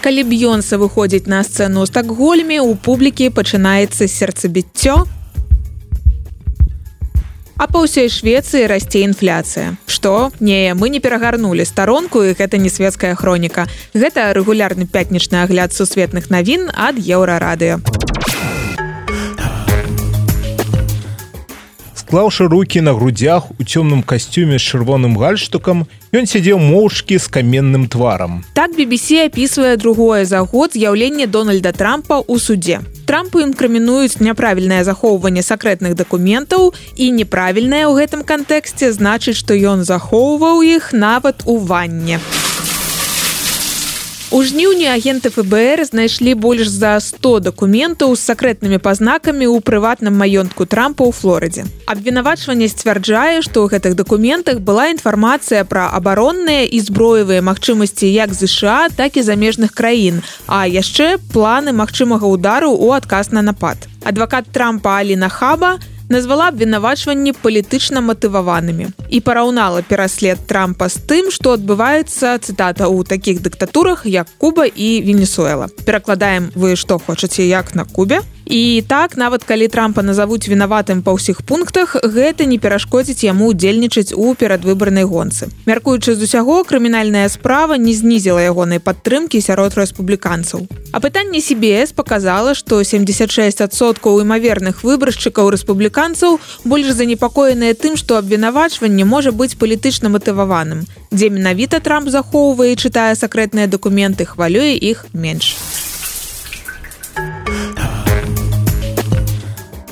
калі б'ёнса выходзіць на сцэну стакгольме у публікі пачынаецца сердцебіццё а па ўсёй швецыі расце інфляцыя. Што? Не мы не перагарнули старонку і гэта не светская хроніка. Гэта рэгулярны пятнічны агляд сусветных навін ад еўрарадыо склаўшы руки на грудях у цёмным касцюме з чырвоным гальштукам ён сядзеў моўчкі з каменным тварам. Так BBC опісвае другое за год з'яўленне дональда трампа у суде трампу інкрымінуюць няправільнае захоўванне сакрэтных дакументаў і неправільнае ў гэтым кантэксце значыць што ён захоўваў іх нават у ванне. у У жніўні агенты ФБР знайшлі больш за 100 дакументаў з сакрэтнымі пазнакамі ў прыватным маёнтку трампа ў флорыдзе. Абвінавачванне сцвярджае, што ў гэтых дакументах была інфармацыя пра абаронныя і зброевыя магчымасці як ЗША, так і замежных краін, а яшчэ планы магчымага ўдару ў адказ на напад. Адвакат трампа Аліна Хаба, назвала абвінавачванні палітычна матываванымі і параўнала пераслед трампа з тым што адбываецца цытата ў такіх дыктатурах як куба і венесуэла перакладаем вы што хочаце як на кубе І так нават калі трампа назавуць вінаватым па ўсіх пунктах гэта не перашкодзіць яму удзельнічаць у перадвыбарнай гонцы. Мяркуючы з усяго крымінальная справа не знізіла ягонай падтрымкі сярод рэспубліканцаў. А пытанне CBS показала што 76соткаў імаверных выбаршчыкаў рэспубліканцаў больш занепакоеныя тым што абвінавачванне можа быць палітычна матываваным. Дзе менавіта трамп захоўвае чытае сакрэтныя дакументы хвалюе іх менш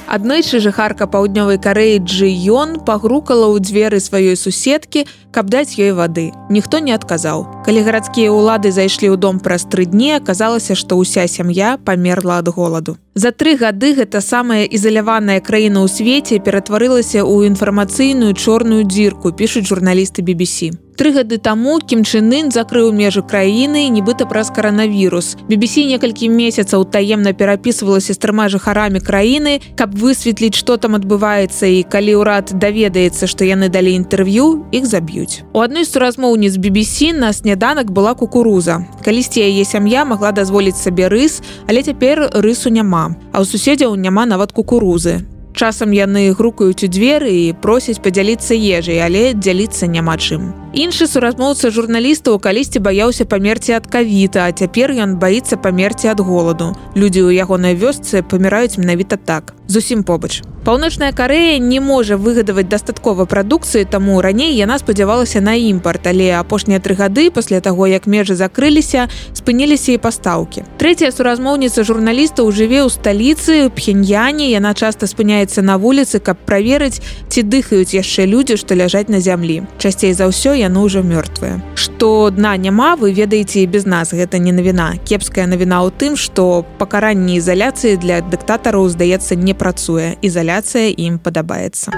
Аднойчы жыхарка паўднёвай карэі Джыён пагрукала ў дзверы сваёй суседкі, каб даць ёй вады. Ніхто не адказаў. Калі гарадскія ўлады зайшлі ў дом праз тры дні, аказалася, што ўся сям'я памерла ад голаду. За тры гады гэта самая ізаляваная краіна ў свеце ператварылася ў інфармацыйную чорную дзірку, пішуць журналісты BBC. Тры гады таму кімчынын закрыў межы краіны нібыта праз каранавірус. BBC некалькі месяцаў таемна перапісвалася з трыма жыхарамі краіны, каб высветліць, што там адбываецца і калі ўрад даведаецца, што яны далі інтэрв'ю, іх заб'юць. У адной з суразмоўніц BBC на сняданак была кукуруза. Калісьці яе сям'я магла дазволіць сабе рыс, але цяпер рысу няма. А ў суседзяў няма нават кукурузы. Часам яны грукаюць у дзверы і просяць падзяліцца ежай, але дзяліцца няма чым. Іншы суразмоўца журналістаў калісьці баяўся памерці ад кавіта, а цяпер ён баіцца памерці ад голаду. Людзі ў ягонай вёсцы паміраюць менавіта так. Зусім побач. Паўночная карея не можа выгадаваць дастаткова прадукцыі, таму раней яна спадзявалася на імпарт, але апошнія тры гады пасля таго, як межы закрыліся, спыніліся і пастаўкі. Трэцяя суразмоўніца журналістаў жыве ў сталіцы пхеньяне, яна часта спыняецца на вуліцы, каб праверыць, ці дыхаюць яшчэ людзі, што ляжаць на зямлі. Часцей за ўсё яны ўжо мёртвыя што дна няма вы ведаеце без нас. Гэта не навіна. Кепская навіна ў тым што пакаранне ізаляцыі для дыктатараў здаецца не працуе. Ізаляцыя ім падабаецца.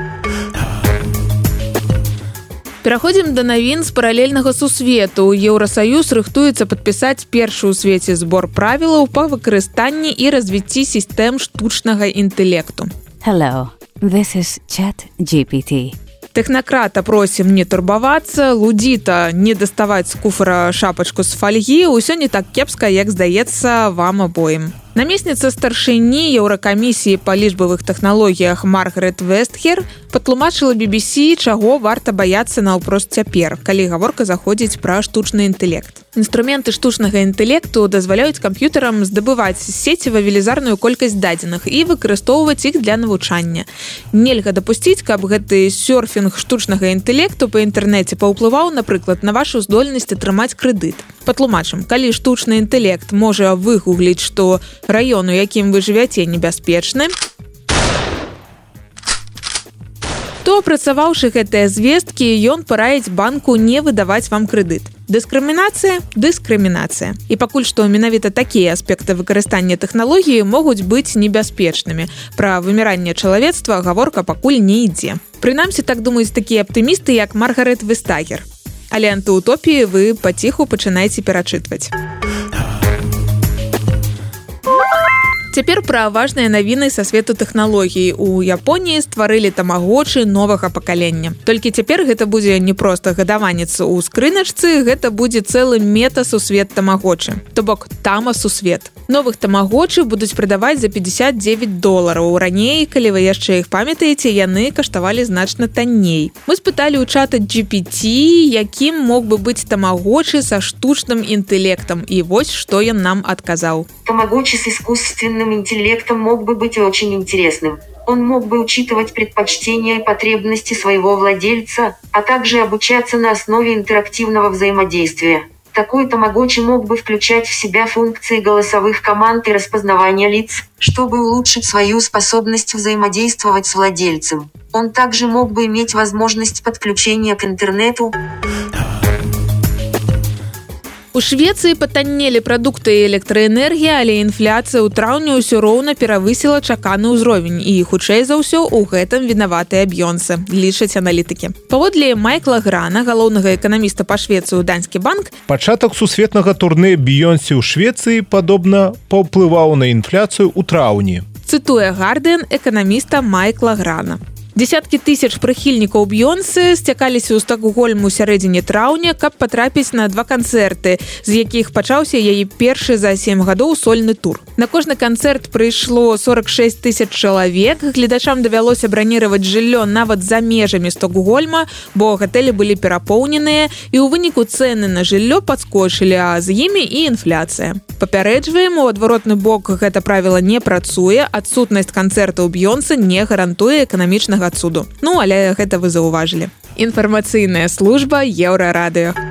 Пераходзім да навін з паралельнага сусвету. Еўросаюз рыхтуецца падпісаць першы ў свеце збор правілаў па выкарыстанні і развіцці сістэм штучнага інтэлекту. Hello, this is chat GPT тэхнакрата просім не турбавацца лудзіта не даставаць з куфара шапачку з фальгі ўсё не так кепска як здаецца вам абоім намесніца старшыні еўракамісіі па лічбавых тэхналогіях маргарет вестхер патлумачыла BBC чаго варта баяцца наўпрост цяпер калі гаворка заходзіць пра штучны інтэлект Інструменты штучнага інтэлекту дазваляюць камп'ютарам здабываць сеціва велізарную колькасць дадзеных і выкарыстоўваць іх для навучання. Нельга дапусціць, каб гэты сёрфінг штучнага інтэлекту па інтэрнэце паўплываў, напрыклад, на вашу здольнасць атрымаць крэдыт. Патлумачым, калі штучны інтэлект можа выгугліць, што раёну, якім вы жывяце небяспечны, то апрацаваўшы гэтыя звесткі, ён параіць банку не выдаваць вам крэдыт. Дыскрымінацыя дыскрымінацыя. І пакуль што менавіта такія аспекты выкарыстання тэхналогіі могуць быць небяспечнымі. Пра выміранне чалавецтва гаворка пакуль не ідзе. Прынамсі так думаюць такія аптымісты як маргарет выстагер але антыутопіі вы паціху пачынаеце перачытваць цяпер пра важныя навіны са свету тэхналогій у Японіі стварылі тамагочы новага пакалення. Толькі цяпер гэта будзе не проста гадаванец. У скрыначцы гэта будзе цэлы мета сусвет тамагочы. То бок тама сусвет новых тамагочы будуць прадаваць за 59 долараў. Раней калі вы яшчэ іх памятаеце яны каштавалі значна танней. Мы спыталі ў чата GPT якім мог бы быць тамагочы са штучным інтэлектам. І вось што ён нам адказаў. Тамагочы с искусственным интеллектом мог бы быть очень интересным он мог бы учитывать предпочтения и потребности своего владельца, а также обучаться на основе интерактивного взаимодействия. Такой тамагочи мог бы включать в себя функции голосовых команд и распознавания лиц, чтобы улучшить свою способность взаимодействовать с владельцем. Он также мог бы иметь возможность подключения к интернету, У Швецыі патаннелі прадукты электраэнергія, але інфляцыя ў траўні ўсё роўна перавысіла чаканы ўзровень і хутчэй за ўсё у гэтым вінаватыя аб'ёнцы лічаць аналітыкі. Паводле майкла грана галоўнага эканаміста па швецыю данскі банк пачатак сусветнага турнэ біёнсі ў швецыі падобна паўплываў на інфляцыю ў траўні цытуе гарден эканаміста майкла грана Десяткі тысяч прыхільнікаў б'ёнсы сцякаліся ў стакгольму сярэдзіне траўня, каб патрапіць на два канцэрты, з якіх пачаўся яе першы за сем гадоў сольны тур. На кожны канцэрт прыйшло 46 тысяч чалавек. Гледачам давялося браніраваць жыллё нават за межамі стокгольма, бо гатэлі былі перапоўненыя і ў выніку цэны на жыллё падскочылі, а з імі і інфляцыя. Папярэджваем у адваротны бок гэта правіла не працуе, адсутнасць канцэртаў б'ёнцы не гарантуе эканамічнага цуду. Ну але гэта вы заўважылі. Інфармацыйная служба еўрарадыё.